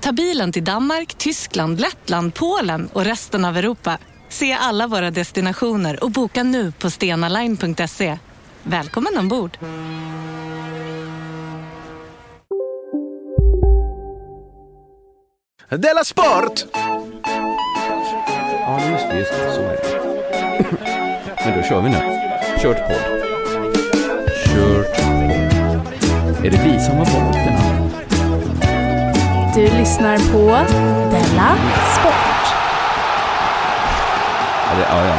Ta bilen till Danmark, Tyskland, Lettland, Polen och resten av Europa. Se alla våra destinationer och boka nu på stenaline.se. Välkommen ombord! Della Sport! Ja, just det, just det. Så är det. Men då kör vi nu. Kört podd. Kört podd. Är det vi som har valt den här? Du lyssnar på Della Sport. Ja, det, ja, ja.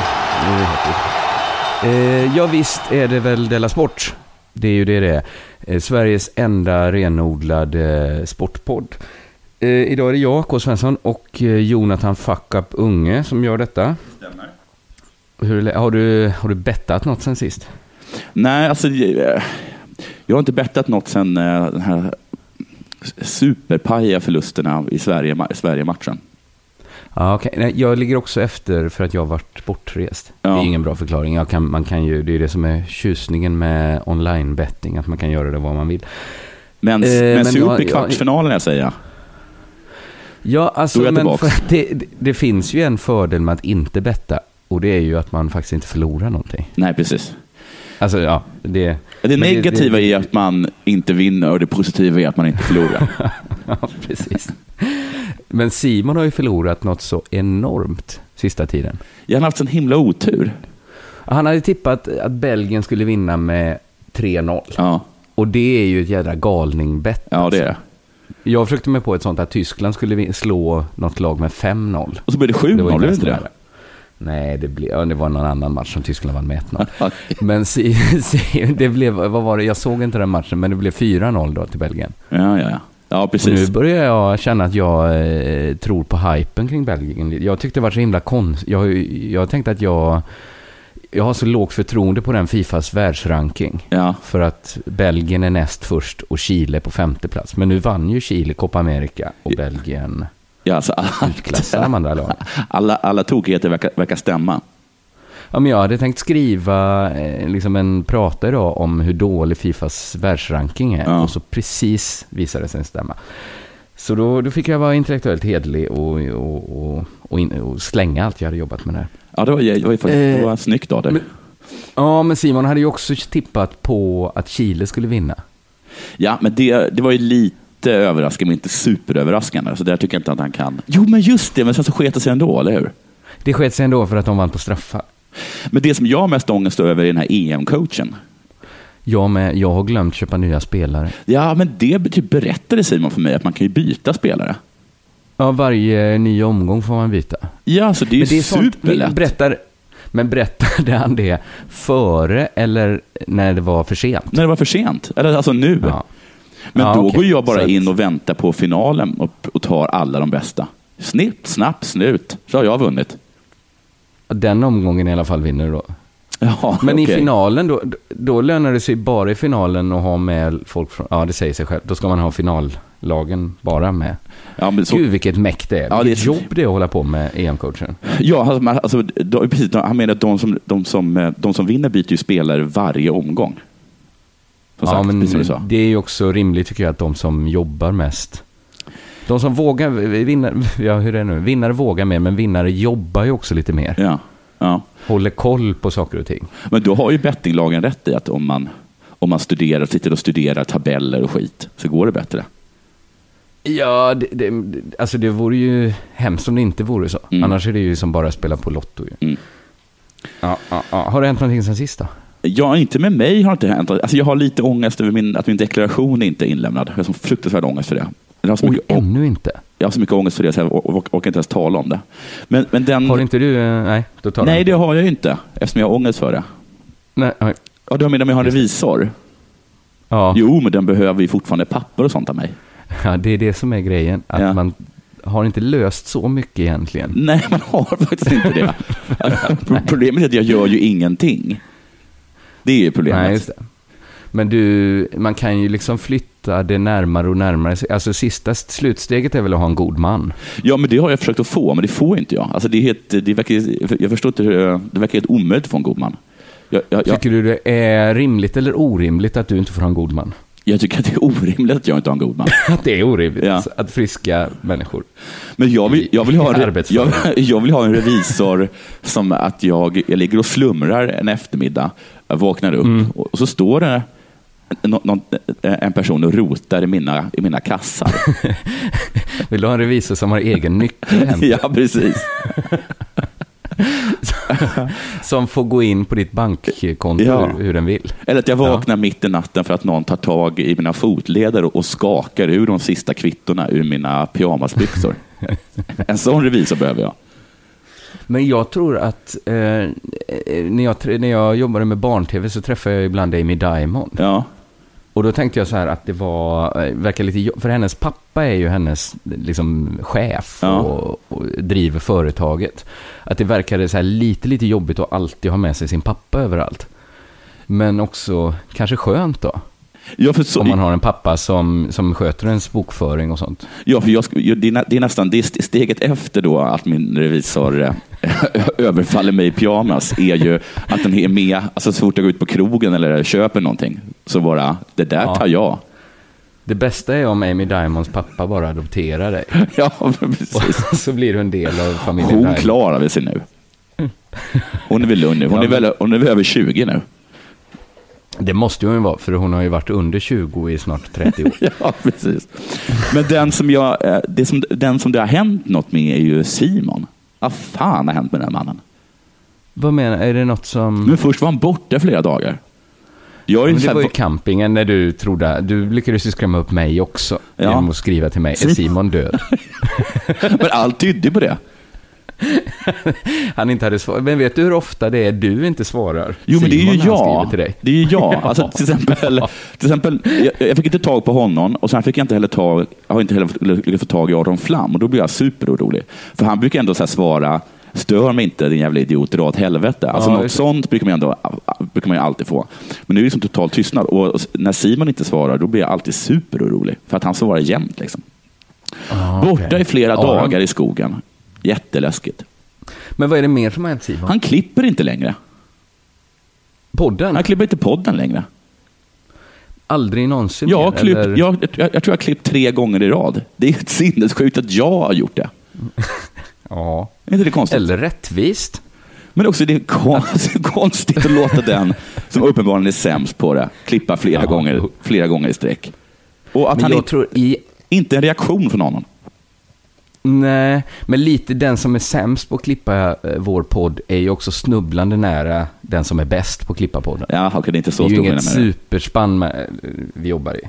Är det helt riktigt. eh, Ja, visst är det väl Della Sport. Det är ju det det är. Eh, Sveriges enda renodlade sportpodd. Eh, idag är det jag, K. Svensson, och eh, Jonathan Fuck Up Unge som gör detta. Stämmer. Hur, har, du, har du bettat något sen sist? Nej, alltså eh, jag har inte bettat något sen eh, den här superpajiga förlusterna i Sverige, Sverige-matchen. Ja, okay. Jag ligger också efter för att jag har varit bortrest. Ja. Det är ingen bra förklaring. Kan, man kan ju, det är det som är tjusningen med online-betting, att man kan göra det vad man vill. Men, Eh, men se upp i kvartsfinalen, jag säger. Ja, alltså, jag men det, det finns ju en fördel med att inte betta. Och det är ju att man faktiskt inte förlorar någonting. Nej, precis. Alltså, ja, det... Det negativa det, är att man inte vinner och det positiva är att man inte förlorar. ja, precis. Men Simon har ju förlorat något så enormt sista tiden. Jag har haft en himla otur. Han hade tippat att Belgien skulle vinna med 3-0. Ja, Och det är ju ett jädra galningbett. ja det är det. Jag försökte mig på ett sånt att Tyskland skulle slå något lag med 5-0. Och så blir det Det var 7-0, ju blev det inte det? Nej, det, blev, ja, det var någon annan match som Tyskland vann med 1-0. Men si, si, det blev, vad var det, jag såg inte den matchen, men det blev 4-0 då till Belgien. Ja, ja, ja. Ja, Och nu precis. börjar jag känna att jag eh, tror på hypen kring Belgien. Jag tyckte det var så himla konstigt. Jag, jag tänkte att jag, jag har så lågt förtroende på den Fifas världsranking. Ja, För att Belgien är näst först och Chile på femte plats. Men nu vann ju Chile Copa America och Belgien ja alltså, utklassade de andra lagen. alla, alla tokigheter verkar, verkar stämma. Ja, men jag hade tänkt skriva eh, liksom en prata idag om hur dålig Fifas världsranking är. Ja. Och så precis visade det sig stämma. Så då, då fick jag vara intellektuellt hedlig och, och, och, och, in, och slänga allt jag hade jobbat med där. Ja, det var, det var, det var snyggt av dig. Ja, men Simon hade ju också tippat på att Chile skulle vinna. Ja, men det, det var ju lite överraskande, men inte superöverraskande. Så där tycker jag inte att han kan. Jo, men just det, men sen så sket det sig ändå, eller hur? Det skedde sig ändå för att de vann på straffar. Men det som jag har mest ångest över är den här EM-coachen. Jag, med, jag har glömt köpa nya spelare. Ja, men det typ berättade Simon för mig, att man kan ju byta spelare. Ja, varje ny omgång får man byta. Ja, så det är ju det är sånt, superlätt. berättar, men berättade han det före eller när det var för sent? När det var för sent. Eller alltså nu. Ja. Men Ja, då okej. går jag bara Så in och väntar på finalen och, och tar alla de bästa. Snipp, snapp, snut. Så har jag vunnit. Den omgången i alla fall vinner då. Ja, Men i okej. finalen, då, då lönar det sig bara i finalen att ha med folk från, ja det säger sig själv, då ska man ha finallagen bara med. Ja, men så, Gud vilket mäkt det är. Ja, det är Vilket jobb det är att hålla på med EM-coachen. Ja, alltså, alltså, de, precis, han menar att de som, de, som, eh, de som vinner byter ju spelare varje omgång. Som Ja, sagt, men precis som du sa. det är ju också rimligt tycker jag att de som jobbar mest, de som vågar, vinna, ja hur är det nu, vinnare vågar mer, men vinnare jobbar ju också lite mer. Ja, ja. Håller koll på saker och ting. Men då har ju bettinglagen rätt i att om man, om man studerar, sitter och studerar tabeller och skit, så går det bättre. Ja, det, det, alltså det vore ju hemskt om det inte vore så. Mm. Annars är det ju som bara att spela på Lotto. Ju. Mm. Ja, ja, ja. Har det hänt någonting sen sist då? Ja, inte med mig har det inte hänt. Alltså, jag har lite ångest över min, att min deklaration inte är inlämnad. Jag har så fruktansvärd ångest för det. Jag har så Oj, mycket, ännu inte. jag har så mycket ångest för det så jag or- or- orkar inte ens tala om det. Men, men den, Har inte du... eh, Nej, då tar nej, det har jag ju inte eftersom jag har ångest för det. Nej, oj. Ja, du menar om jag har en revisor? Ja. Jo, men den behöver ju fortfarande papper och sånt av mig. ja, det är det som är grejen. Att Ja. man har inte löst så mycket egentligen. Nej, man har faktiskt inte det. Problemet är att jag gör ju ingenting. Det är ju problemet. Nej, just det. Men du, man kan ju liksom flytta det närmare och närmare. Alltså sista slutsteget är väl att ha en god man. Ja, men det har jag försökt att få, men det får inte jag. Alltså, det, är helt, det verkar, jag förstår inte, hur- det verkar helt omöjligt att få en god man. Jag, jag, jag, Tycker du det är rimligt eller orimligt att du inte får ha en god man? Jag tycker att det är orimligt att jag inte har en god man. Att det är orimligt Ja. att friska människor. Men jag vill, jag vill, ha, jag, jag vill ha en revisor som att jag, jag ligger och slumrar en eftermiddag, vaknar upp Mm. och, och så står det en, någon, en person och rotar i mina, i mina kassar. Vill du ha en revisor som har egen nyckel ja, precis. Som får gå in på ditt bankkonto Ja. hur, hur den vill? Eller att jag vaknar mitt i natten för att någon tar tag i mina fotleder och, skakar ur de sista kvittorna ur mina pyjamasbyxor. en sån revisor behöver jag. Men jag tror att eh, eh, när, jag, när jag jobbade med barn-tv så träffade jag ibland Amy Diamond. Ja, Och då tänkte jag så här att det var, eh, verkar lite, för hennes pappa är ju hennes liksom, chef Ja. och, och driver företaget. Att det verkade så här lite, lite jobbigt att alltid ha med sig sin pappa överallt. Men också kanske skönt då. Ja så, Om man har en pappa som, som sköter ens bokföring och sånt. ja, för jag, det, är, nästan det är st- steget efter då att min revisor eh, överfaller mig i pyjamas är ju att den är med, alltså så fort jag går ut på krogen eller köper någonting, så bara, det där tar jag. Det bästa är om Amy Diamonds pappa bara adopterar dig. Ja, precis. Och så blir du en del av familjen Hon Diamond. klarar väl sig nu. Hon är väl lugn nu. Hon är väl, hon är väl över 20 nu. Det måste hon ju vara, för hon har ju varit under 20 i snart 30 år. Ja, precis. Men den som, jag, eh, det som, den som det har hänt något med är ju Simon. Vad fan har hänt med den mannen? Vad menar Är det något som... Men först var han borta flera dagar. Jag är Men det här, var ju campingen när du trodde... Du lyckades ju skrämma upp mig också. Ja. Genom att skriva till mig. Är Simon- Simon död? men allt tydde på det. Han inte hade svarat. Men vet du hur ofta det är du inte svarar? Jo, men det är ju jag. till dig. Det är ju jag. Alltså, till exempel, till exempel, jag, jag fick inte tag på honom och sen fick jag inte heller tag, jag har inte heller lyckats få tag i Aron Flam och då blir jag superorolig. För han brukar ändå så svara, stör mig inte din jävla idiot, dra åt helvete. Alltså Ja, något det. sånt brukar man, ändå, brukar man ju alltid få. Men nu är det liksom total tystnad och när Simon inte svarar, då blir jag alltid superorolig. För att han svarar jämt. Liksom. Ah, Borta okej. i flera Aron. dagar i skogen. Jätteläskigt. Men vad är det mer som har hänt Simon? Han klipper inte längre. Podden? Han klipper inte podden längre. Aldrig någonsin Jag, har klippt, eller? jag, jag, jag tror jag har klippt tre gånger i rad. Det är sinnessjukt att jag har gjort det. Ja. Är inte det konstigt? Eller rättvist. Men också det är konstigt, konstigt att låta den som uppenbarligen är sämst på det klippa flera, Ja. gånger, flera gånger i sträck. Och att Men han inte, tror i... inte en reaktion från honom. Nej, men lite den som är sämst på att klippa eh, vår podd är ju också snubblande nära den som är bäst på att klippa podden. Ja, okej, det är inte Det så är ju inget det. superspann med, eh, vi jobbar i.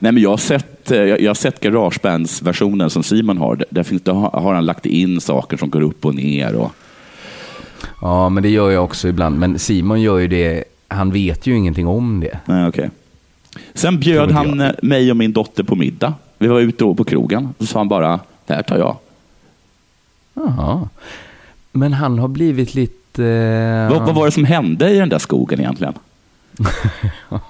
Nej, men jag har sett, eh, jag har sett Garagebands-versionen som Simon har. Där, finns, där har han lagt in saker som går upp och ner. Och, Ja, men det gör jag också ibland. Men Simon gör ju det, han vet ju ingenting om det. nej, okej. Sen bjöd han jag. mig och min dotter på middag. Vi var ute på krogen. Så sa han bara, det här tar jag. Jaha. Men han har blivit lite... eh, Vad, vad var det som hände i den där skogen egentligen?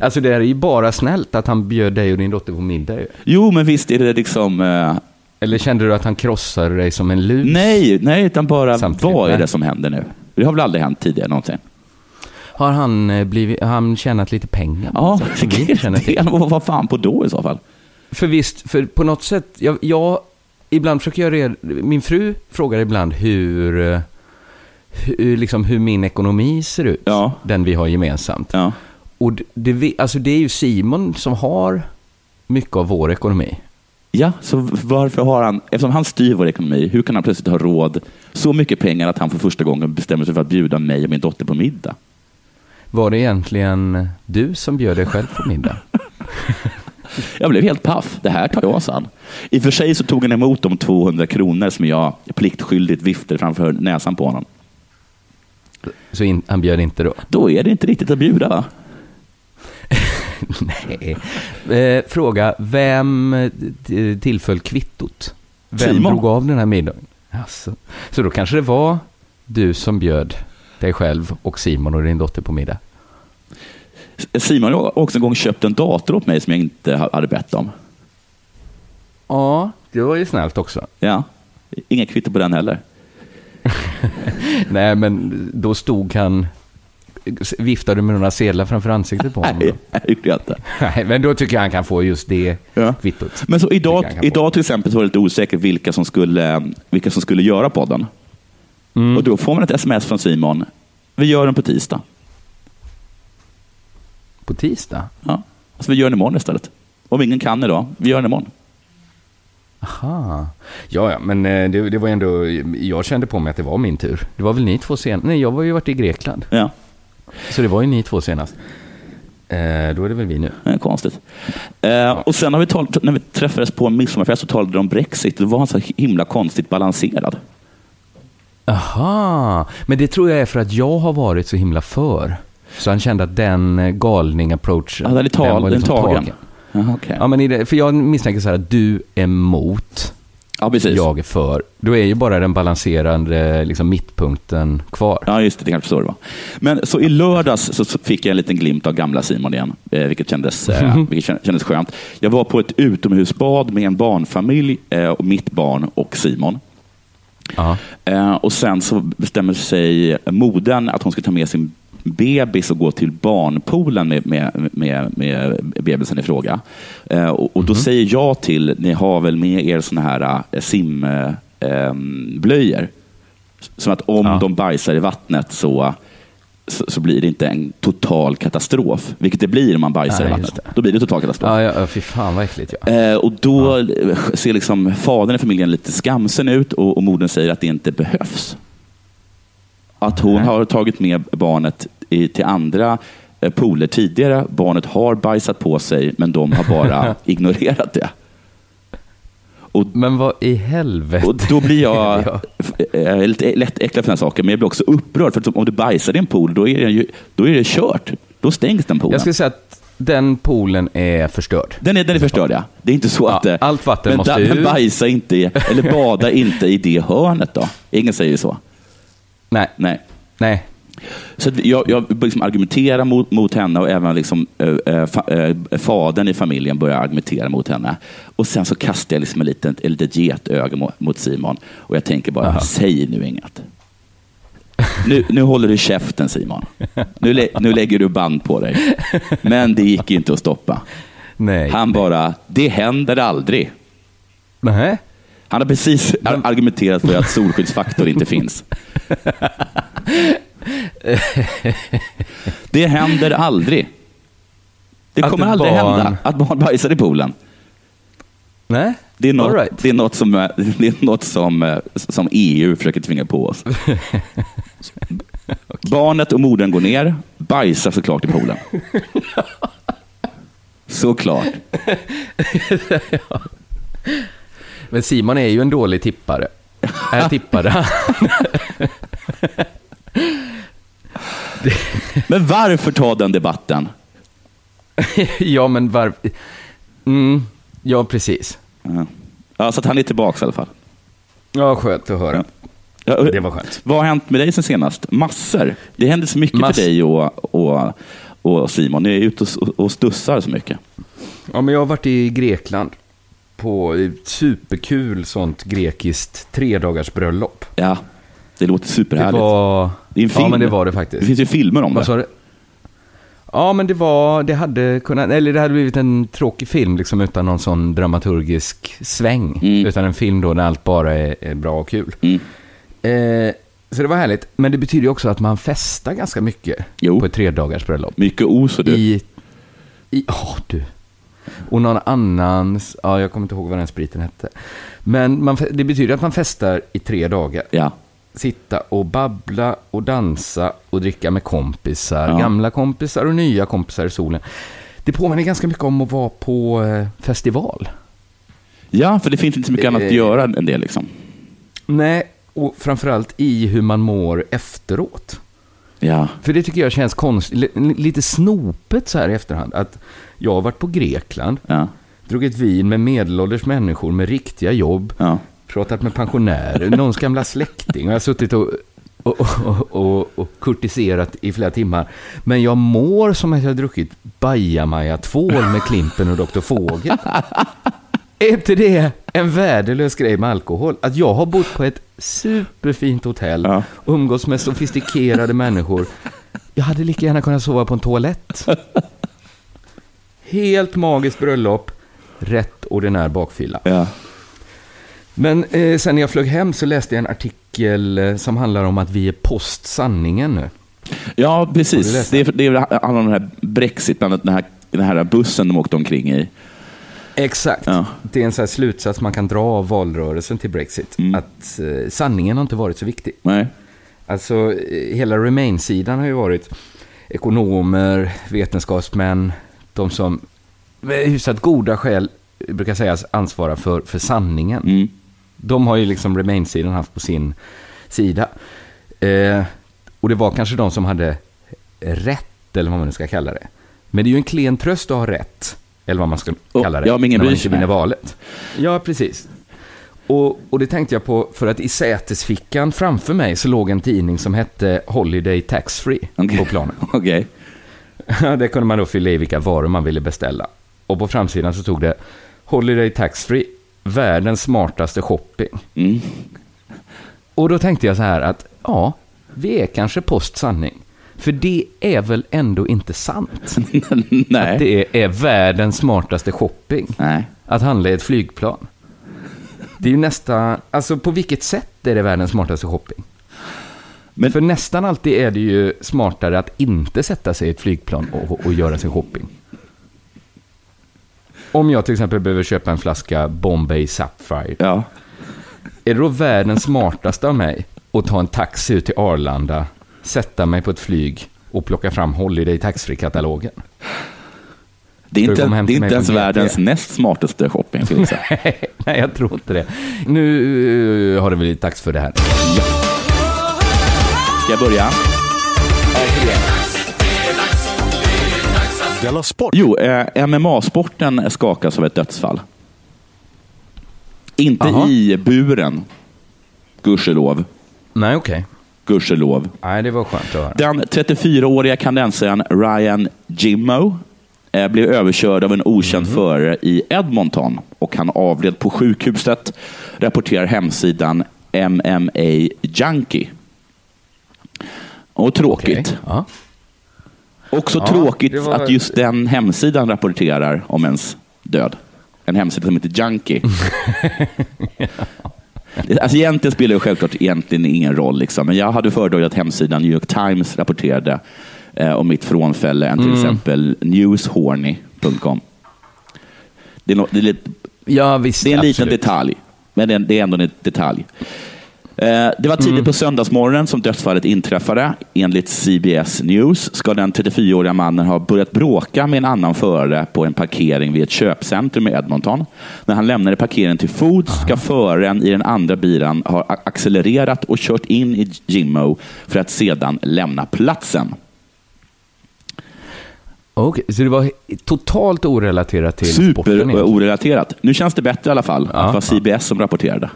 Alltså det är ju bara snällt att han bjöd dig och din dotter på middag. Jo, men visst är det liksom... Eh, Eller kände du att han krossade dig som en lus? nej, nej, utan bara Samtidigt, vad är det som händer nu? Det har väl aldrig hänt tidigare någonsin? Har han, eh, blivit, han tjänat lite pengar? Ja, till? vad, vad fan på då i så fall? För visst, för på något sätt, jag, jag ibland försöker jag reda, min fru frågar ibland hur, hur, liksom hur min ekonomi ser ut. Ja. Den vi har gemensamt. Ja. Och det, alltså det är ju Simon som har mycket av vår ekonomi. Ja, så varför har han, eftersom han styr vår ekonomi, hur kan han plötsligt ha råd så mycket pengar att han för första gången bestämmer sig för att bjuda mig och min dotter på middag? Var det egentligen du som bjöd dig själv på middag? Jag blev helt paff. Det här tar jag oss an. I och för sig så tog han emot de 200 kronor som jag pliktskyldigt viftade framför näsan på honom. Så in, han bjöd inte då? Då är det inte riktigt att bjuda va? Nej. Eh, fråga, vem eh, tillföll kvittot? Vem Simon. drog av den här middagen? Alltså. Så då kanske det var du som bjöd dig själv och Simon och din dotter på middag? Simon har också en gång köpt en dator åt mig som jag inte hade bett om. Ja, det var ju snällt också. Ja. Inga kvitto på den heller. Nej, men då stod han... Viftade du med några sedlar framför ansiktet på honom? Nej, det gjorde jag inte. Nej, men då tycker jag han kan få just det Ja. kvittot. Men så idag, idag till exempel var det lite osäkert vilka som skulle, vilka som skulle göra podden. Mm. Och då får man ett sms från Simon. Vi gör den på tisdag. På tisdag? Ja. Alltså vi gör den imorgon istället. Om ingen kan idag, vi gör den imorgon. Aha. Ja, ja, men eh, det, det var ändå... Jag kände på mig att det var min tur. Det var väl ni två senast? Nej, jag var ju varit i Grekland. Ja, Så det var ju ni två senast. Eh, då är det väl vi nu. är konstigt. Eh, och sen har vi talat, när vi träffades på en midsommarfest så talade vi om Brexit. Då var han så himla konstigt balanserad. Aha, men det tror jag är för att jag har varit så himla för. Så han kände att den eh, galning-approachen, Ja, den är tal- var den är liksom tagen. tagen. Jaha, okej. Ja, men det, för jag misstänker så här att du är mot, Ja, precis. jag är för. Då är ju bara den balanserande liksom, mittpunkten kvar. Ja, just det. Det kanske så det var. Men så i lördags så fick jag en liten glimt av gamla Simon igen, eh, vilket, kändes, eh, vilket kän- kändes skönt. Jag var på ett utomhusbad med en barnfamilj, och mitt barn och Simon. Eh, och sen så bestämmer sig modern att hon ska ta med sin bebis och gå till barnpoolen med, med, med, med bebisen i fråga. Eh, och, och då säger jag till, ni har väl med er såna här eh, simblöjor? Eh, blöjor? Som att om Ja. de bajsar i vattnet så, så, så blir det inte en total katastrof. Vilket det blir om man bajsar Nej, i vattnet. Då blir det total katastrof. Ja, ja, fy fan vad äckligt. Ja. Eh, och då ser liksom fadern i familjen lite skamsen ut och, och modern säger att det inte behövs. Att hon har tagit med barnet i, till andra eh, pooler tidigare. Barnet har bajsat på sig, men de har bara ignorerat det. Och, Men vad i helvete? och då blir jag Ja. jag lite lätt äcklad för den här saken, men jag blir också upprörd. För om du bajsar i en pool, då är det, ju, då är det kört. Då stängs den poolen. Jag skulle säga att den poolen är förstörd. Den är, den är förstörd, ja. Det är inte så Ja, att... eh, allt vatten men, måste Men ur. bajsa inte, eller bada inte i det hörnet då. Ingen säger så. Nej, Nej. nej. Så jag, jag liksom argumentera mot, mot henne och även liksom, äh, fa, äh, fadern i familjen börjar argumentera mot henne. Och sen så kastar jag liksom ett litet, ett litet getöga mot, mot Simon och jag tänker bara, Aha. säg nu inget. Nu, nu håller du käften Simon. Nu, lä, nu lägger du band på dig. Men det gick inte att stoppa. nej. Han bara, det händer aldrig. Nej. Han har precis argumenterat för att solskyddsfaktor inte finns. Det händer aldrig. Det Att kommer ett aldrig barn- hända att barn bajsar i poolen. Nej. Det är något, right. det är något, som, eh, det är något som, eh, som EU försöker tvinga på oss. Barnet och modern går ner, bajsar såklart i poolen. Såklart. Men Simon är ju en dålig tippare. Är tippare. Men varför ta den debatten? ja, men varför? Mm, ja, precis. Ja. Ja, så att han är tillbaka i alla fall. Ja, skönt att höra. Ja, Det var skönt. Vad har hänt med dig sen senast? Massor. Det händer så mycket Mass- för dig och, och, och Simon. Ni är ute och, och stussar så mycket. Ja, men jag har varit i Grekland på superkul sånt grekiskt tredagars bröllop. Ja, det låter Det superhärligt. var... Det är en film. Ja, men det var det faktiskt. Det finns ju filmer om Vad det. sa du? Ja, men det var, det hade kunnat, eller det hade blivit en tråkig film liksom utan någon sån dramaturgisk sväng. Mm. Utan en film då när allt bara är, är bra och kul. Mm. Eh, så det var härligt. Men det betyder ju också att man festar ganska mycket Jo. på ett tredagars bröllop. Mycket os och du. I, i, ja du. Och någon annans, ja jag kommer inte ihåg vad den spriten hette. Men man, det betyder att man festar i tre dagar. Ja. sitta och babbla och dansa och dricka med kompisar. Ja. Gamla kompisar och nya kompisar i solen. Det påminner ganska mycket om att vara på eh, festival. Ja, för det finns inte så mycket annat att Eh. göra än det. Liksom. Nej, och framförallt i hur man mår efteråt. Ja. För det tycker jag känns konstigt, li- lite snopet så här i efterhand. Att jag har varit på Grekland, Ja. druckit vin med medelålders människor med riktiga jobb, Ja. pratat med pensionärer, någons gamla släkting. Jag har suttit och, och, och, och, och kurtiserat i flera timmar. Men jag mår som att jag har druckit bajamaja-tvål med Klimpen och Dr. Fågel. Är inte det en värdelös grej med alkohol? Att jag har bott på ett superfint hotell, Ja. umgås med sofistikerade människor. Jag hade lika gärna kunnat sova på en toalett. Helt magiskt bröllop, rätt ordinär bakfylla. Ja. Men eh, sen när jag flög hem så läste jag en artikel eh, som handlar om att vi är post sanningen nu. ja, precis. Det, är, det handlar om den här Brexit, bland annat den här, den här bussen de åkte omkring i. Exakt. Ja. Det är en här slutsats man kan dra av valrörelsen till Brexit. Mm. Att eh, sanningen har inte varit så viktig. Nej. Alltså, eh, hela Remain-sidan har ju varit ekonomer, vetenskapsmän, de som med hyfsat goda skäl eh, brukar sägas ansvara för, för sanningen. Mm. De har ju liksom Remain-sidan haft på sin sida. Eh, och det var kanske de som hade rätt, eller vad man nu ska kalla det. Men det är ju en klen tröst att ha rätt, eller vad man ska kalla det, ja, men ingen när man inte vinner valet. Ja, precis. Och, och det tänkte jag på för att i sätesfickan framför mig så låg en tidning som hette Holiday Tax Free Okej. på planen. Okej. Där kunde man då fylla i vilka varor man ville beställa. Och på framsidan så tog det Holiday Tax Free, världens smartaste shopping. Mm. Och då tänkte jag så här att, ja, vi är kanske postsanning. För det är väl ändå inte sant? Nej. Att det är världens smartaste shopping. Nej. Att handla i ett flygplan. Det är ju nästan, alltså på vilket sätt är det världens smartaste shopping? Men- För nästan alltid är det ju smartare att inte sätta sig i ett flygplan och, och göra sin shopping. Om jag till exempel behöver köpa en flaska Bombay Sapphire, Ja. är det då världens smartaste av mig att ta en taxi ut till Arlanda, sätta mig på ett flyg och plocka fram Holiday Taxfree-katalogen? Det är inte, det är inte ens världens näst smartaste shopping. Säga. Nej, jag tror inte det. Nu eh, har det blivit dags för det här. Ska jag börja? Della Sport! Jo, eh, MMA-sporten skakas av ett dödsfall. Inte Jaha. i buren, gudskelov. Nej, okej. Gudskelov. Nej, det var skönt att höra. Den 34-åriga kanadensaren Ryan Jimmo eh, blev överkörd av en okänd Mhm. förare i Edmonton och han avled på sjukhuset, rapporterar hemsidan MMA Junkie. Och tråkigt. Okej, Ja. Också Ja, tråkigt var- att just den hemsidan rapporterar om ens död. En hemsida som heter Junkie. Alltså egentligen spelar det självklart egentligen ingen roll, liksom. men jag hade föredragit att hemsidan New York Times rapporterade eh, om mitt frånfälle än till exempel newshorny.com. Det är, no, det är, lite, ja, visst. det är en liten absolut. detalj, men det är, det är ändå en detalj. Eh, Det var tidigt Mm. på söndagsmorgonen som dödsfallet inträffade. Enligt CBS News ska den 34-åriga mannen ha börjat bråka med en annan förare på en parkering vid ett köpcentrum i Edmonton. När han lämnade parkeringen till fots ska föraren i den andra bilen ha accelererat och kört in i Jimmo för att sedan lämna platsen. Okej, så det var totalt orelaterat till sporten? Super egentligen? orelaterat. Nu känns det bättre i alla fall Ja, att det var. CBS som rapporterade.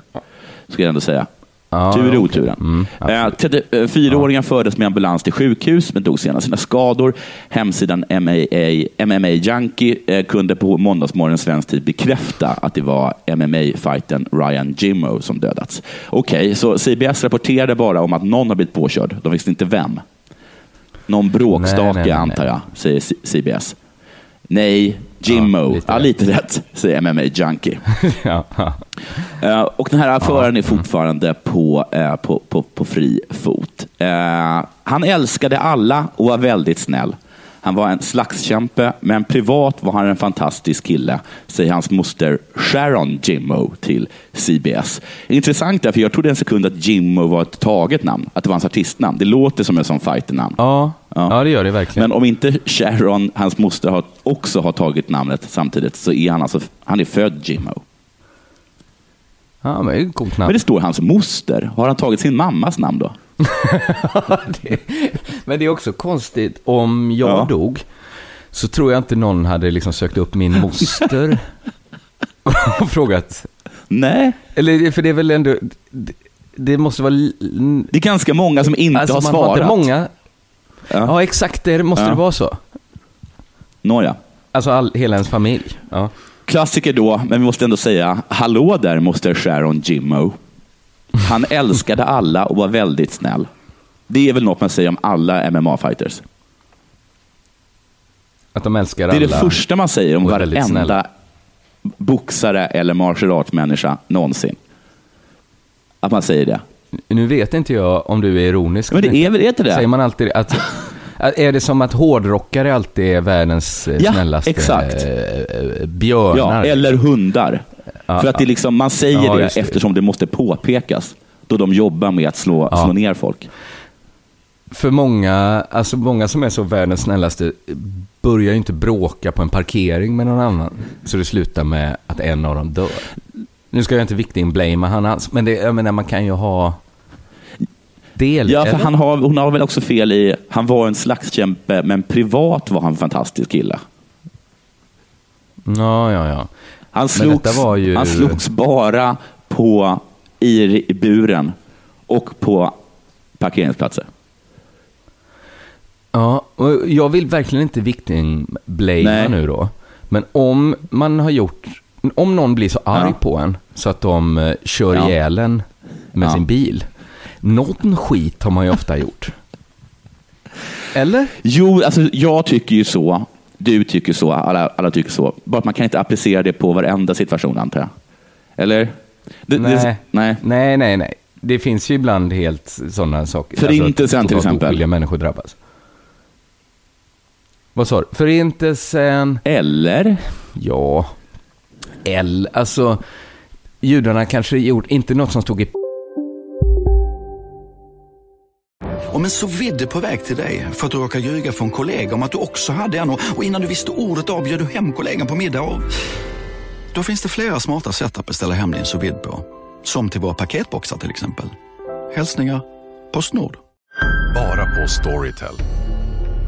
Ska jag ändå säga. Ja, Tur i oturen. Mm, Eh, absolut. 34-åringen fördes med ambulans till sjukhus men dog senare sina skador. Hemsidan MMA, MMA Junkie eh, kunde på måndagsmorgon svensk tid bekräfta att det var MMA-fighten Ryan Jimmo som dödats. Okej, så CBS rapporterade bara om att någon har blivit påkörd. De visste inte vem. Någon bråkstake Nej, nej, nej, antar jag, säger C- CBS. Nej, Jimmo. Ja, Ja, lite lite, rätt. säger MMA Junkie. ja, ja. Eh, och den här föraren är fortfarande på, eh, på, på, på fri fot. Eh, han älskade alla och var väldigt snäll. Han var en slagskämpe, men privat var han en fantastisk kille, säger hans moster Sharon Jimmo till CBS. Intressant därför jag trodde en sekund att Jimmo var ett taget namn, att det var hans artistnamn. Det låter som en sån fighternamn. Ja, Ja. ja. det gör det verkligen. Men om inte Sharon, hans moster, har, också har tagit namnet samtidigt så är han alltså han är född Jimmo. ja, men det är coolt Men namn. det står hans moster. Har han tagit sin mammas namn då? det, men det är också konstigt, om jag Ja. dog så tror jag inte någon hade liksom sökt upp min moster och frågat. Nej, Eller för det är väl ändå, det, det måste vara... det är ganska många som inte alltså, har man svarat. Har inte många, Ja. ja exakt, det måste Ja. det vara så. Nåja. Alltså all, hela ens familj. Ja. Klassiker då, men vi måste ändå säga hallå där moster Sharon Jimmo. Han älskade alla och var väldigt snäll. Det är väl något man säger om alla MMA-fighters. Att de älskar Det är alla. det första man säger om varenda snälla. boxare eller martial art-människa någonsin. Att man säger det. Nu vet inte jag om du är ironisk. Men det är väl inte det? Säger man alltid att... Är det som att hårdrockare alltid är världens eh, Ja, snällaste exakt. eh, björnar? Ja, eller hundar. Ja, För att det liksom, man säger Ja, det just det. eftersom det måste påpekas. Då de jobbar med att slå, slå ner folk. För många, alltså många som är så världens snällaste börjar ju inte bråka på en parkering med någon annan. Så det slutar med att en av dem dör. Nu ska jag inte victim-blamea han alls, men det, jag menar, man kan ju ha del Ja, för han har, hon har väl också fel i, han var en slagskämpe, men privat var han en fantastisk kille. Ja, ja, ja. Han slogs, ju- han slogs bara på, i, i buren och på parkeringsplatser. Ja, och jag vill verkligen inte victim-blamea nu då. Men om man har gjort, om någon blir så arg Ja. på en så att de eh, kör Ja. ihjäl en med Ja. sin bil. Någon skit har man ju ofta gjort. Eller? Jo, alltså jag tycker ju så. Du tycker så. Alla, alla tycker så. Bara att man kan inte applicera det på varenda situation, antar jag. Eller? Det, Nej. Det, nej. Nej, nej, nej. Det finns ju ibland helt sådana saker. Förintelsen att till exempel. människor drabbas. Vad sa du? Förintelsen, Eller? ja. L, alltså. Judarna kanske gjort, inte något som stod i Om en så vidde på väg till dig för att du råkar ljuga från kollega om att du också hade en och och innan du visste ordet av du hem kollegan på middag och... Då finns det flera smarta sätt att beställa hem din sous på. Som till våra paketboxar till exempel. Hälsningar Postnord. Bara på Storytel.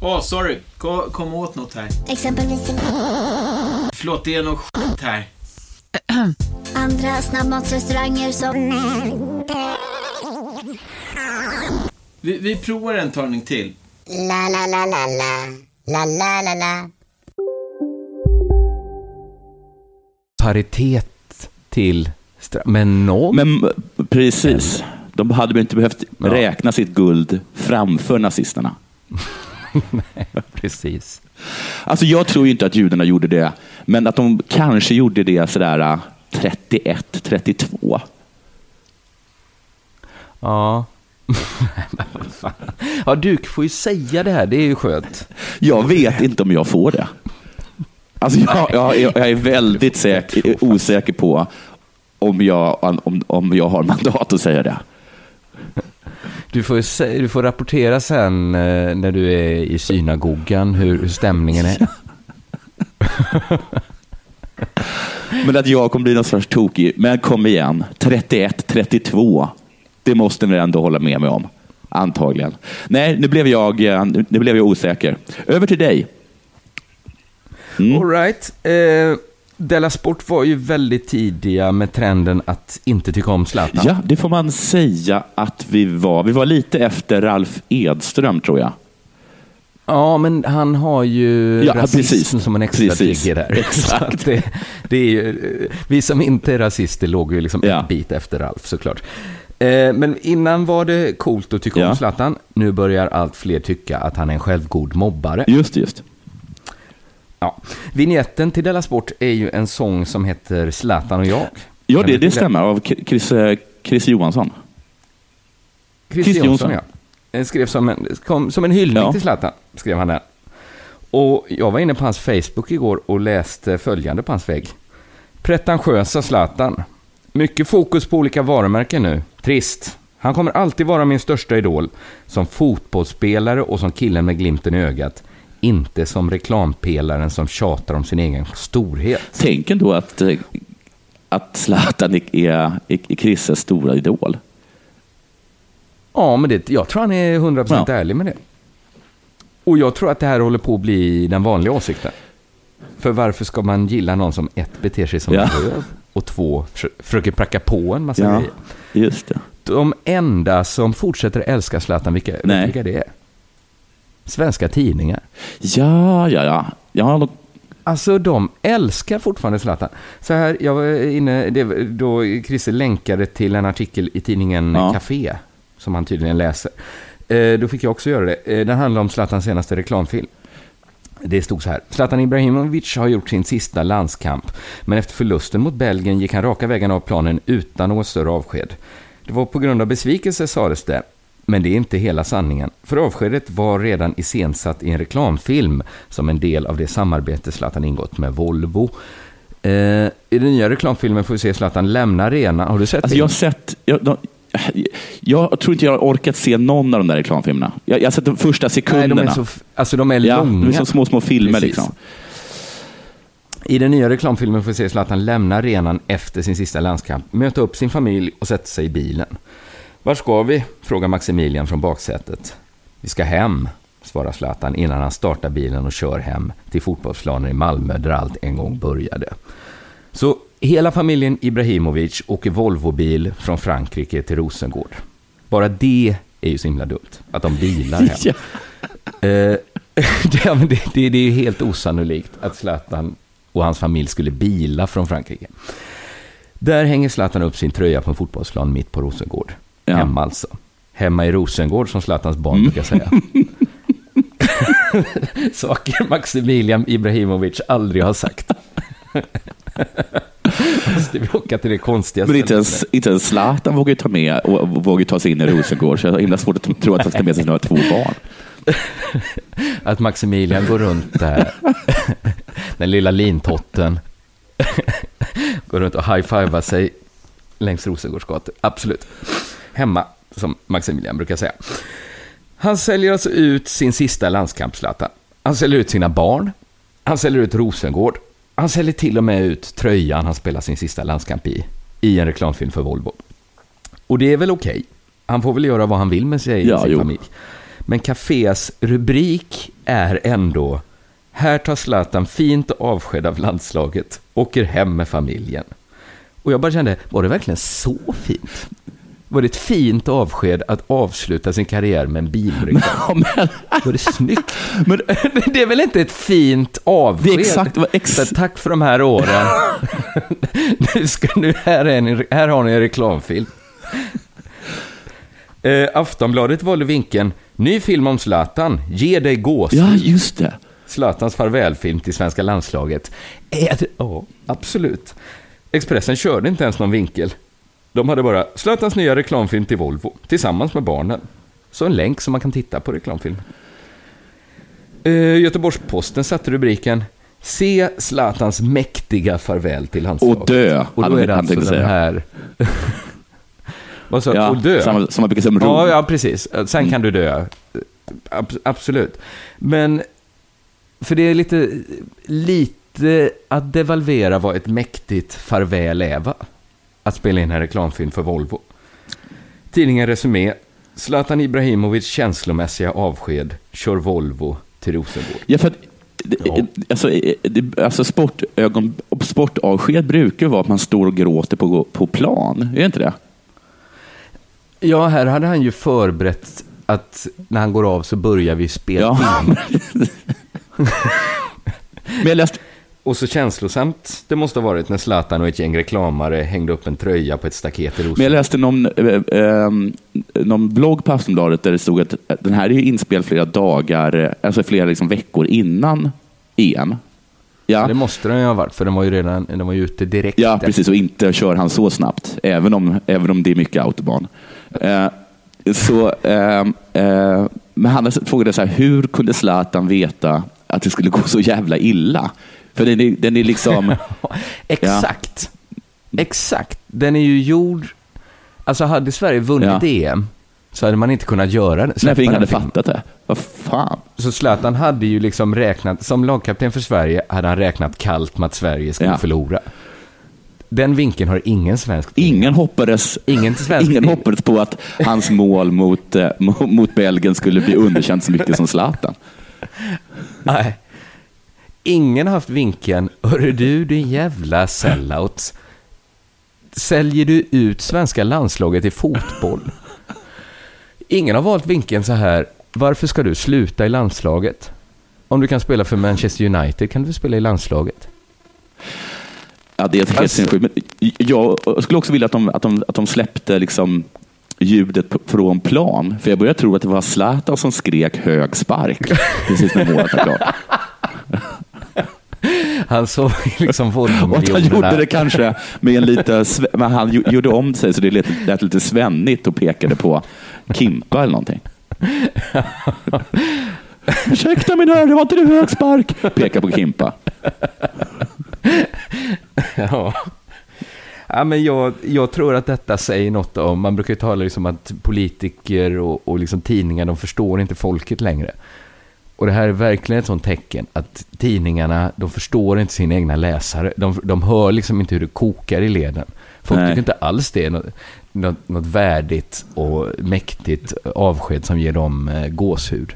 Åh, sorry. Kom, kom åt något här. Exempelvis... Förlåt, det är något skit här. Andra snabbmatsrestauranger som... Vi, vi provar en talning till. La, la, la, la, la. La, la, la, la. paritet till... stra- Men någon... Men precis. De hade väl inte behövt Ja. räkna sitt guld framför nazisterna. Precis. Alltså jag tror ju inte att judarna gjorde det, men att de kanske gjorde det sådär äh, 31, 32. Ja. Ja, du får ju säga det här. Det är ju skönt. Jag vet inte om jag får det. Alltså jag, jag, jag är väldigt säker, osäker på om jag, om, om jag har mandat att säga det. Du får, du får rapportera sen eh, när du är i synagogan hur, hur stämningen är. Men att jag kommer bli någon sorts tokig. Men kom igen, 31, 32. Det måste ni ändå hålla med mig om. Antagligen. Nej, nu blev jag, eh, nu blev jag osäker. Över till dig. Mm. All right. Eh, Della Sport var ju väldigt tidiga med trenden att inte tycka om Zlatan. Ja, det får man säga att vi var. Vi var lite efter Ralf Edström, tror jag. Ja, men han har ju Ja, rasism precis. som en extra trigger där. Exakt. Det, det är ju, vi som inte är rasister låg ju liksom Ja. en bit efter Ralf såklart. Eh, men innan var det coolt att tycka Ja. om Zlatan. Nu börjar allt fler tycka att han är en självgod mobbare. Just det, just. Ja. Vignetten till Della Sport är ju en sång som heter Zlatan och jag. Ja, det, det stämmer. Av Chris, eh, Chris Johansson. Chris, Chris Jonsson. ja. Eh, Skrev som en, kom, som en hyllning Ja. till Zlatan, skrev han där. Och jag var inne på hans Facebook igår och läste följande på hans vägg. Pretentiösa Zlatan. Mycket fokus på olika varumärken nu. Trist. Han kommer alltid vara min största idol. Som fotbollsspelare och som killen med glimten i ögat. Inte som reklampelaren som tjatar om sin egen storhet. Tänk ändå att, eh, att Zlatan är, är, är Chrisses stora idol. Ja, men det, jag tror han är 100% ärlig med det. Och jag tror att det här håller på att bli den vanliga åsikten. För varför ska man gilla någon som ett beter sig som Ja. en röv och två för, försöker pracka på en massa Ja, grejer? just det. De enda som fortsätter älska Zlatan, vilka, Nej. vilka det är? Svenska tidningar. Ja, ja, ja. ja då, Alltså de älskar fortfarande Zlatan. Så här, jag var inne, det, då Christer länkade till en artikel i tidningen Ja. Café, som han tydligen läser. Eh, då fick jag också göra det. Eh, den handlar om Zlatans senaste reklamfilm. Det stod så här. Zlatan Ibrahimovic har gjort sin sista landskamp, men efter förlusten mot Belgien gick han raka vägen av planen utan något större avsked. Det var på grund av besvikelse sades det, men det är inte hela sanningen. För avskedet var redan iscensatt i en reklamfilm som en del av det samarbete Zlatan ingått med Volvo. Eh, I den nya reklamfilmen får vi se Zlatan lämna arenan. Har du sett alltså jag har sett... Jag, de, jag tror inte jag har orkat se någon av de där reklamfilmerna. Jag, jag har sett de första Nej, sekunderna. de är så, alltså de är ja, långa. det är som små, små filmer. Precis. Liksom. I den nya reklamfilmen får vi se Zlatan lämna arenan efter sin sista landskamp, möta upp sin familj och sätta sig i bilen. Var ska vi? frågar Maximilian från baksätet. Vi ska hem, svarar Zlatan innan han startar bilen och kör hem till fotbollsplanen i Malmö där allt en gång började. Så hela familjen Ibrahimovic åker Volvobil från Frankrike till Rosengård. Bara det är ju så himla dumt, att de bilar hem. Ja. Eh, det, det, det är ju helt osannolikt att Zlatan och hans familj skulle bila från Frankrike. Där hänger Zlatan upp sin tröja på en fotbollsplan mitt på Rosengård. Ja. Hemma alltså. Hemma i Rosengård som Zlatans barn brukar säga. Saker Maximilian Ibrahimovic aldrig har sagt. Måste vi åka till det konstiga Men inte ens, inte ens Zlatan vågar ju ta med och, vågar ta sig in i Rosengård. Så jag har himla svårt att tro att han ska med sig sina två barn. Att Maximilian går runt där, den lilla lintotten, går runt och high-fivar sig längs Rosengårdsgator. Absolut. Hemma, som Maximilian brukar säga. Han säljer alltså ut sin sista landskamp, Zlatan. Han säljer ut sina barn. Han säljer ut Rosengård. Han säljer till och med ut tröjan han spelar sin sista landskamp i, i en reklamfilm för Volvo. Och det är väl okej. Han får väl göra vad han vill med sig Ja, sin jo. familj. Men Cafés rubrik är ändå Här tar Zlatan fint avsked av landslaget, åker hem med familjen. Och jag bara kände, var det verkligen så fint? Var det ett fint avsked att avsluta sin karriär med en bilreklam? Ja, men, Var det snyggt? men, Det är väl inte ett fint avsked? det är exakt, vad ex, Så tack för de här åren. nu ska, nu, här, är ni, här har ni en reklamfilm. Eh, Aftonbladet valde vinkeln Ny film om Zlatan, ge dig gåshud. ja, just det. Zlatans farvälfilm till svenska landslaget. Det? Ja, absolut. Expressen körde inte ens någon vinkel. De hade bara Zlatans nya reklamfilm till Volvo, tillsammans med barnen. Så en länk som man kan titta på reklamfilmen. Eh, Göteborgs-Posten satte rubriken Se Zlatans mäktiga farväl till landslaget. Och dö, Och då är det alltså den här... Vad sa du? Ja, Och dö? Som, som man brukar säga om Rom. Ja, ja, precis. Sen kan du dö. Ab- absolut. Men, för det är lite, lite att devalvera vad ett mäktigt farväl är, va? Att spela in en reklamfilm för Volvo. Tidningen Resumé. Zlatan Ibrahimovic känslomässiga avsked kör Volvo till Rosengård. Ja, för det-. Alltså, eh, det, alltså sportögon, sportavsked brukar vara att man står och gråter på, på plan. Är det inte det? Ja, här hade han ju förberett att när han går av så börjar vi spela Ja. film. Men jag läste, Och så känslosamt det måste ha varit när Zlatan och ett gäng reklamare hängde upp en tröja på ett staket i men jag Rosengård. läste någon, eh, eh, någon blogg på Aftonbladet där det stod att den här är ju inspelad flera dagar, eh, alltså flera liksom veckor innan EM. Ja. Det måste den ju ha varit, för den var ju redan den var ju ute direkt. Ja, precis. Och inte kör han så snabbt, även om, även om det är mycket autobahn. Eh, så, eh, eh, men han frågade så här, hur kunde Zlatan veta att det skulle gå så jävla illa? För den är, den är liksom... Exakt. Exakt. Den är ju gjord... Alltså hade Sverige vunnit Ja. EM så hade man inte kunnat göra det. Nej, för ingen hade filmen. fattat det. Vad fan? Så Zlatan hade ju liksom räknat, som lagkapten för Sverige hade han räknat kallt med att Sverige skulle Ja. förlora. Den vinkeln har ingen svensk Ingen hoppades, Ingen svensk ingen film. hoppades på att hans mål mot, eh, mo- mot Belgien skulle bli underkänt så mycket som Zlatan. Nej. Ingen har haft vinkeln, hörru du din jävla sellout. Säljer du ut svenska landslaget i fotboll? Ingen har valt vinkeln så här, varför ska du sluta i landslaget? Om du kan spela för Manchester United kan du spela i landslaget. Ja, det är helt Alltså- sinnessjukt. Men jag skulle också vilja att de, att de, att de släppte liksom ljudet på- från plan. För jag började tro att det var Zlatan som skrek hög spark precis när målet var klart. Han såg liksom Och att han Volvo-miljonerna. gjorde det kanske med en lite, men han gjo- gjorde om sig så det lät, lät lite svennigt och pekade på Kimpa eller någonting. Ursäkta min herre, var inte det hög spark? Pekar på Kimpa. Ja. Ja, men jag, jag tror att detta säger något om, man brukar ju tala liksom att politiker och, och liksom tidningar, de förstår inte folket längre. Och det här är verkligen ett sånt tecken att tidningarna, de förstår inte sina egna läsare. De, de hör liksom inte hur det kokar i leden. Folk Nej. tycker inte alls det är något, något, något värdigt och mäktigt avsked som ger dem eh, gåshud.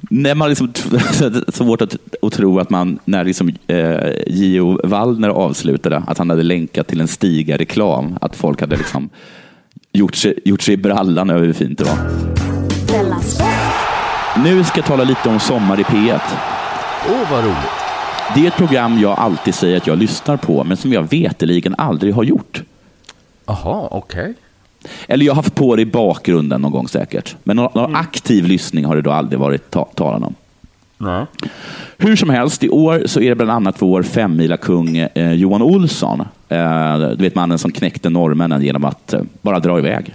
När man liksom, svårt att, att tro att man, när liksom, eh, Gio Wallner avslutade, att han hade länkat till en Stiga-reklam, att folk hade liksom gjort, sig, gjort sig i brallan över hur fint det var. Nu ska jag tala lite om Sommar i P1. Åh, vad roligt. Det är ett program jag alltid säger att jag lyssnar på, men som jag veteligen aldrig har gjort. Jaha, okej. Eller jag har haft på det i bakgrunden någon gång säkert. Men någon, någon aktiv lyssning har det då aldrig varit ta talan om. Nej. Hur som helst, i år så är det bland annat vår femmila kung eh, Johan Olsson. Eh, du vet mannen som knäckte norrmännen genom att eh, bara dra iväg.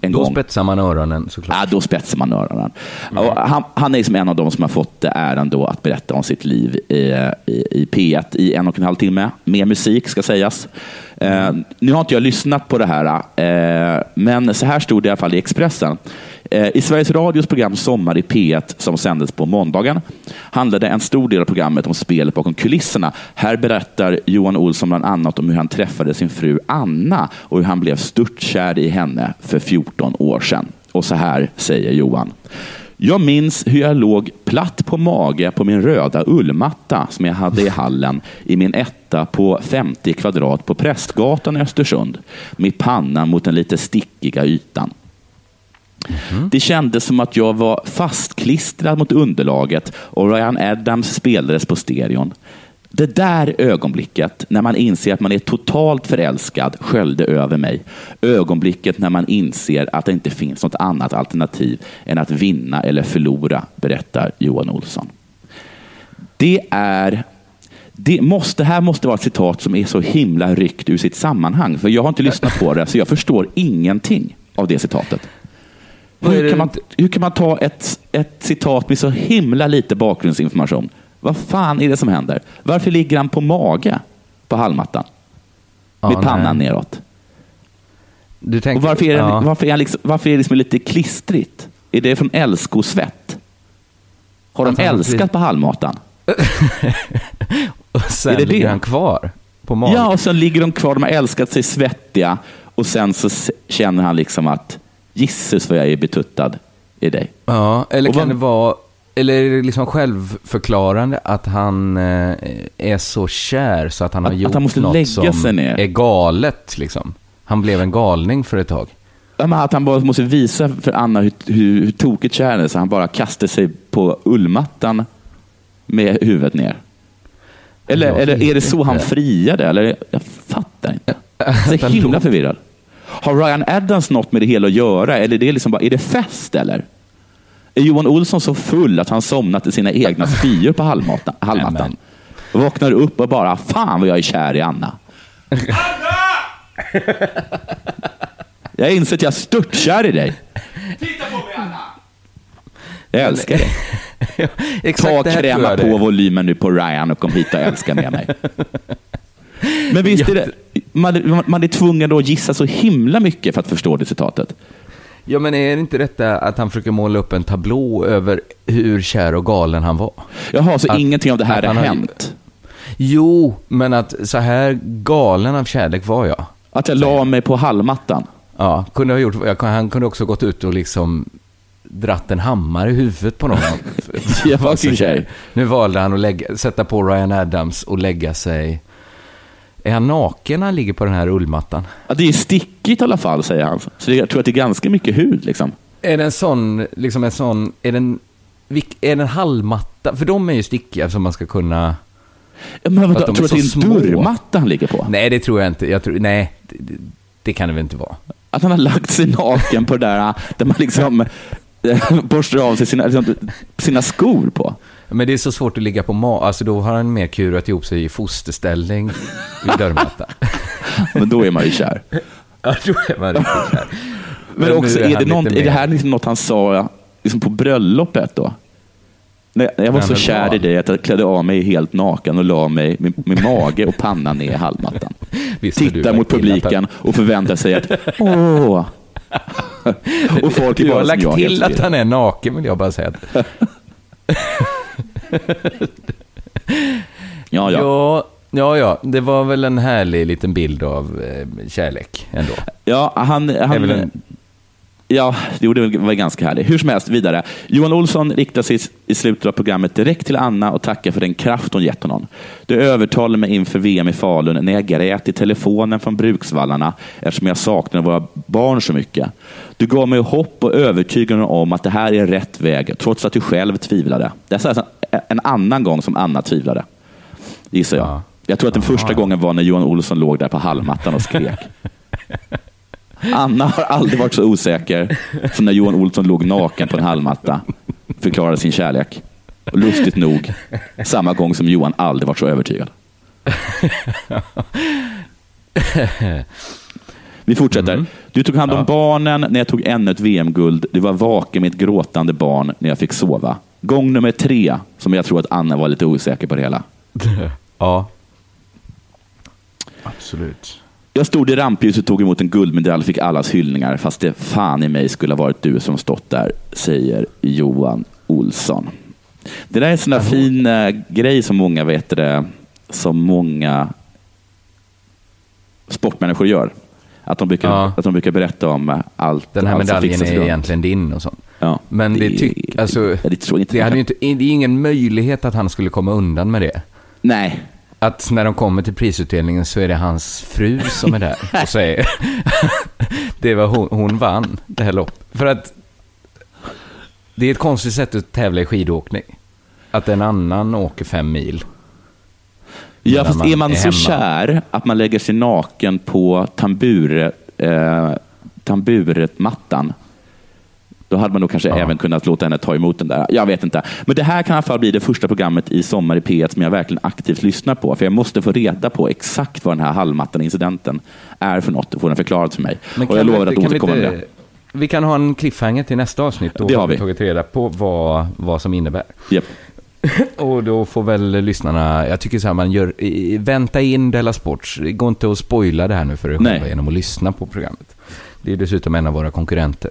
En Då gång. spetsar man öronen såklart. Ja, då spetsar man öronen. Och han, han är liksom en av de som har fått äran då att berätta om sitt liv i, i, i P1 i en och en halv timme. Med musik ska sägas. Eh, nu har inte jag lyssnat på det här, eh, men så här stod det i alla fall i Expressen. Eh, I Sveriges Radios program Sommar i P1 som sändes på måndagen handlade en stor del av programmet om spelet bakom kulisserna. Här berättar Johan Olsson bland annat om hur han träffade sin fru Anna och hur han blev störtkär i henne för 14 år sedan. Och så här säger Johan. Jag minns hur jag låg platt på mage på min röda ullmatta som jag hade i hallen i min etta på 50 kvadrat på Prästgatan i Östersund med pannan mot den lite stickiga ytan. Det kändes som att jag var fastklistrad mot underlaget och Ryan Adams spelades på stereon. Det där ögonblicket när man inser att man är totalt förälskad sköljde över mig. Ögonblicket när man inser att det inte finns något annat alternativ än att vinna eller förlora, berättar Johan Olsson. Det är det måste, här måste vara ett citat som är så himla ryckt ur sitt sammanhang. För jag har inte lyssnat på det, så jag förstår ingenting av det citatet. Hur kan, man, hur kan man ta ett, ett citat med så himla lite bakgrundsinformation? Vad fan är det som händer? Varför ligger han på mage på hallmattan? Med Ja, pannan nej. neråt. Du tänker, Och varför är, den, ja. varför är, han liksom, varför är det liksom lite klistrigt? Är det från älskosvett? Har de har älskat på hallmattan? Och sen Är det ligger det? han kvar på magen. Ja, och sen ligger de kvar. De har älskat sig svettiga och sen så känner han liksom att Jesus vad jag är betuttad i dig. Ja, eller Och kan vad- det vara, eller är det liksom självförklarande att han eh, är så kär så att han har Att- att gjort han måste något lägga som sig ner. är galet liksom. Han blev en galning för ett tag. Ja, att han bara måste visa för Anna hur, hur, hur tokigt kär han är, så han bara kastar sig på ullmattan med huvudet ner. Eller, eller är det så han friade? Eller, jag fattar inte. Jag är så himla förvirrad. Har Ryan Adams något med det hela att göra? Eller är det, liksom bara, är det fest eller? Är Johan Olsson så full att han somnat i sina egna spyor på halmmattan? halmmattan? Vaknar upp och bara, fan vad jag är kär i Anna. Jag har insett att jag är störtkär i dig. Titta på mig Anna! Jag älskar dig. Exakt Ta tror kräma jag på det volymen nu på Ryan och kom hit och älska med mig. Men visst är det, man, man är tvungen att gissa så himla mycket för att förstå det citatet. Ja, men är det inte detta att han försöker måla upp en tablå över hur kär och galen han var? Jaha, så Att- ingenting av det här har hänt? Jo, men att så här galen av kärlek var jag. Att jag la mig på hallmattan? Ja, kunde ha gjort, jag, han kunde också gått ut och liksom dratt en hammare i huvudet på någon. Ja. Nu valde han att lägga, sätta på Ryan Adams och lägga sig... Är han naken när han ligger på den här ullmattan? Ja, det är stickigt i alla fall, säger han. Så jag tror att det är ganska mycket hud. Liksom. Är det en sån, liksom en sån, är den, är den halmmatta? För de är ju stickiga som man ska kunna... Ja, Men de tror är du att det är en små. dörrmatta han ligger på? Nej, det tror jag inte. Jag tror, nej, det, det, det kan det väl inte vara. Att han har lagt sig naken på det där, där man liksom eh, borstar av sig sina, liksom, sina skor på. Men det är så svårt att ligga på ma... Alltså då har han mer kurat ihop sig i fosterställning vid dörrmattan. Men då är man ju kär. ja, då är man riktigt kär. Men, nu också, är, han det något, är det här liksom något han sa liksom på bröllopet då? När jag var Nej, så men kär i dig att jag klädde av mig helt naken och la mig med, med mage och panna ner i halmmattan. Har Tittar mot publiken och förväntar sig att åh. och folk är Du har bara som lagt jag, till att han är naken, vill jag bara säga. Ja, ja. Ja, ja, ja. Det var väl en härlig liten bild av eh, kärlek ändå. Ja, han... Han en- Ja, det gjorde- det var ganska härligt. Hur som helst, vidare. Johan Olsson riktar sig i slutet av programmet direkt till Anna och tackar för den kraft hon gett honom. Du övertalade mig inför VM i Falun när jag grät i telefonen från Bruksvallarna eftersom jag saknade våra barn så mycket. Du gav mig hopp och övertygande om att det här är rätt väg, trots att du själv tvivlade. Det är alltså en annan gång som Anna tvivlade, gissar jag. Ja. Jag tror att den första gången var när Johan Olsson låg där på hallmattan och skrek. Anna har aldrig varit så osäker som när Johan Olsson låg naken på en hallmatta förklarade sin kärlek. Och lustigt nog, samma gång som Johan aldrig varit så övertygad. Vi fortsätter. Du tog hand om barnen när jag tog ännu ett VM-guld. Du var vaken med ett gråtande barn när jag fick sova. Gång nummer tre, som jag tror att Anna var lite osäker på det hela. Ja. Absolut. Jag stod i rampljuset och tog emot en guldmedalj fick allas hyllningar, fast det fan i mig skulle ha varit du som stått där, säger Johan Olsson. Det där är en sån där fin eh, grej som många vet det, som många sportmänniskor gör. Att de brukar, Ja. att de brukar berätta om eh, allt. Den här allt som medaljen fixas är runt. egentligen din och sånt. Ja, Men det, tyck, alltså, det tror jag inte. det hade ju inte, det är ingen möjlighet att han skulle komma undan med det. Nej, Att när de kommer till prisutdelningen så är det hans fru som är där och säger det var hon, hon vann det här loppet. För att det är ett konstigt sätt att tävla i skidåkning. Att en annan åker fem mil. Ja, fast man är man är så hemma. kär att man lägger sig naken på tambure, eh, tamburetmattan, då hade man nog kanske Ja. även kunnat låta henne ta emot den där. Jag vet inte. Men det här kan i alla fall bli det första programmet i Sommar i P1 som jag verkligen aktivt lyssnar på. För jag måste få reda på exakt vad den här halmmattan-incidenten är för något och få den förklarad för mig. Men och jag lovar vi att återkomma med det. Vi kan ha en cliffhanger till nästa avsnitt. Då Det har vi tagit reda på vad, vad som innebär. Japp. Och då får väl lyssnarna, jag tycker så här, man gör, vänta in Della Sports. Går inte att spoila det här nu för er själva genom att lyssna på programmet. Det är dessutom en av våra konkurrenter.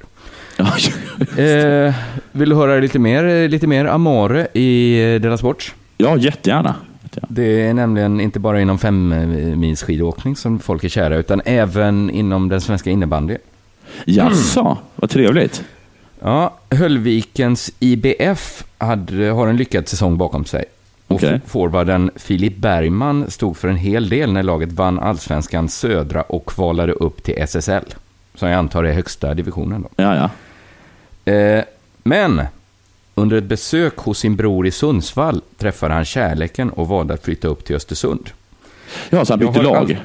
Eh, vill du höra lite mer, lite mer Amore i eh, Della Sport? ja jättegärna. Det är nämligen inte bara inom femmils skidåkning som folk är kära, utan även inom den svenska innebandyn. Jaså, vad trevligt. Ja, Höllvikens IBF hade, har en lyckad säsong bakom sig. Och Okej. forwarden Filip Bergman stod för en hel del när laget vann allsvenskan södra och kvalade upp till SSL. som jag antar är högsta divisionen. Då. Ja, ja. Eh, men under ett besök hos sin bror i Sundsvall träffade han kärleken och valde att flytta upp till Östersund. Ja, så han bytte lag. all-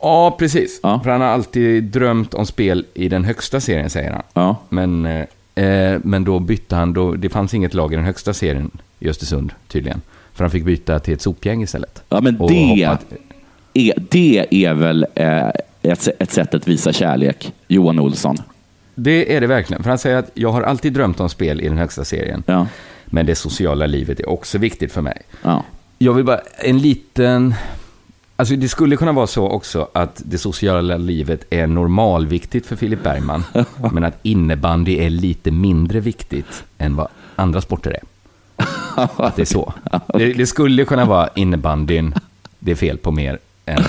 Ja, precis. Ja. För han har alltid drömt om spel i den högsta serien, säger han. Ja. Men, eh, eh, men då bytte han, då, det fanns inget lag i den högsta serien i Östersund tydligen. För han fick byta till ett sopgäng istället. Ja, men det, hoppat- är, det är väl eh, ett, ett sätt att visa kärlek, Johan Olsson. Det är det verkligen. För han säger att jag har alltid drömt om spel i den högsta serien. Ja. Men det sociala livet är också viktigt för mig. Ja. Jag vill bara, en liten... Alltså det skulle kunna vara så också att det sociala livet är normalviktigt för Filip Bergman. men att innebandy är lite mindre viktigt än vad andra sporter är. Att det är så. Det, det skulle kunna vara innebandyn det är fel på mer än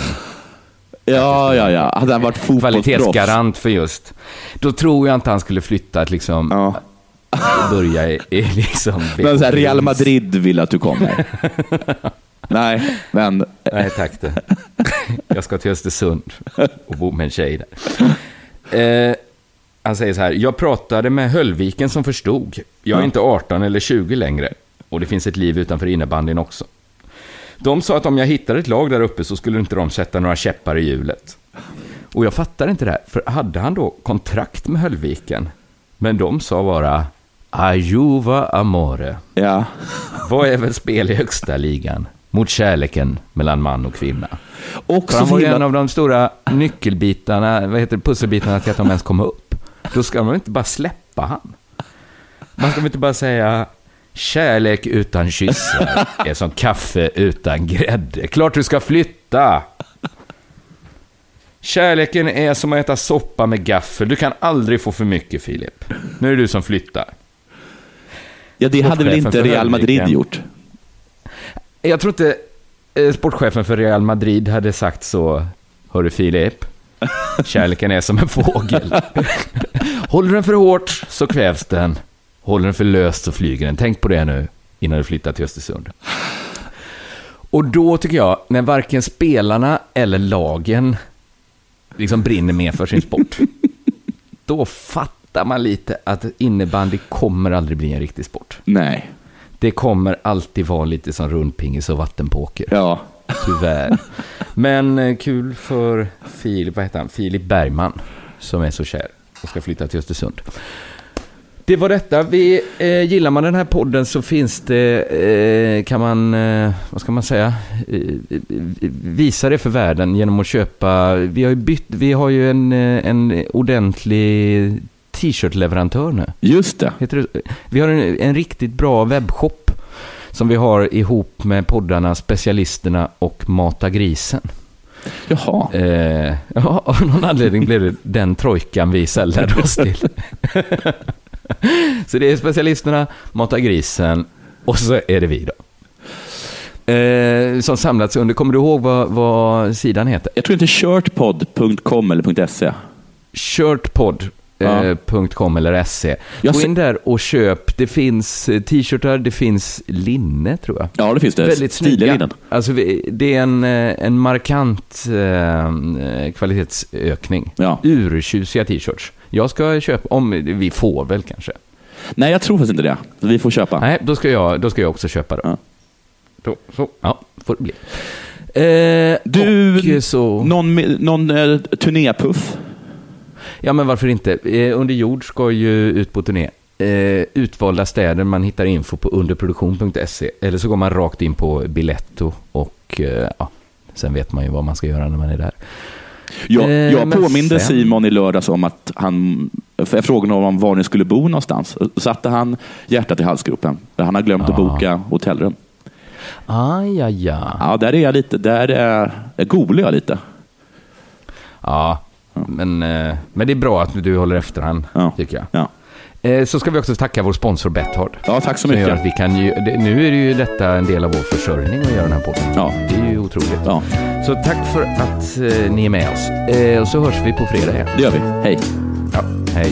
Ja, ja, ja. Hade han varit fotbollsproffs. kvalitetsgarant för just. Då tror jag inte han skulle flytta att liksom Ja. börja i, i liksom... Men så här, Real Madrid vill att du kommer. Nej, men Nej tack det. Jag ska till Östersund och bo med en tjej där. Eh, han säger så här, jag pratade med Höllviken som förstod. Jag är inte 18 eller 20 längre. Och det finns ett liv utanför innebandyn också. De sa att om jag hittade ett lag där uppe så skulle inte de sätta några käppar i hjulet. Och jag fattar inte det här, för hade han då kontrakt med Höllviken? Men de sa bara, ajuva amore. ja. Vad är väl spel i högsta ligan mot kärleken mellan man och kvinna? Och För han så var ju en av de stora nyckelbitarna, vad heter det, pusselbitarna till att de ens kom upp. Då ska man inte bara släppa han. Man ska inte bara säga kärlek utan kyssar är som kaffe utan grädde. Klart du ska flytta! Kärleken är som att äta soppa med gaffel. Du kan aldrig få för mycket, Filip. Nu är det du som flyttar. ja, det hade väl inte Real Madrid Höllviken. gjort? Jag tror inte eh, sportchefen för Real Madrid hade sagt så. Hörru Filip, kärleken är som en fågel. Håller den för hårt så kvävs den. Håller den för löst så flyger den. Tänk på det nu innan du flyttar till Östersund. Och då tycker jag, när varken spelarna eller lagen liksom brinner mer för sin sport, då fattar man lite att innebandy kommer aldrig bli en riktig sport. Nej. Det kommer alltid vara lite som rundpingis och vattenpoker. Ja. Tyvärr. Men eh, kul för Filip, vad heter han? Filip Bergman, som är så kär och ska flytta till Östersund. Det var detta. Vi, eh, gillar man den här podden så finns det, eh, kan man, eh, vad ska man säga, eh, visa det för världen genom att köpa, vi har ju bytt, vi har ju en, eh, en ordentlig t-shirt-leverantör nu. Just det. Heter det, vi har en, en riktigt bra webbshop som vi har ihop med poddarna Specialisterna och Mata Grisen. Jaha. Eh, ja, av någon anledning blev det den trojkan vi sällade oss till. så det är Specialisterna, Mata Grisen och så är det vi då. Eh, som samlats under, kommer du ihåg vad, vad sidan heter? Jag tror inte shirtpod.com eller .se. shirtpod.com eller se. Gå in där och köp. Det finns eh, t-shirtar, det finns linne tror jag. Ja, det finns det. Väldigt snygga. linnen. Alltså, det är en, eh, en markant eh, kvalitetsökning. Ja. Urtjusiga t-shirts. Jag ska köpa, om vi får väl kanske. Nej, jag tror faktiskt inte det. Vi får köpa. Nej, då ska jag, då ska jag också köpa då. Ja. då så, ja, får det bli. Eh, Du, så... någon, någon eh, turnépuff? Ja, men varför inte? Eh, Under jord ska ju ut på turné. Eh, utvalda städer, man hittar info på underproduktion.se. Eller så går man rakt in på Biletto och eh, ja, sen vet man ju vad man ska göra när man är där. Jag, Eh, jag påminde sen- Simon i lördags om att han, för jag frågade honom var ni skulle bo någonstans. Då satte han hjärtat i halsgropen. Han har glömt att Ja. boka hotellrum. Aj, aj, aj. Ja, där är jag lite, där är, googlar jag lite. Ja, men, eh, men det är bra att du håller efter han, Ja. tycker jag. Ja, Eh, så ska vi också tacka vår sponsor Bethard. ja tack så mycket. vi kan ju, nu är det ju detta en del av vår försörjning att göra den här podden. Ja. Det är ju otroligt. Ja, Så tack för att eh, ni är med oss. Och så hörs vi på fredag igen. det gör vi. Hej. Ja, hej.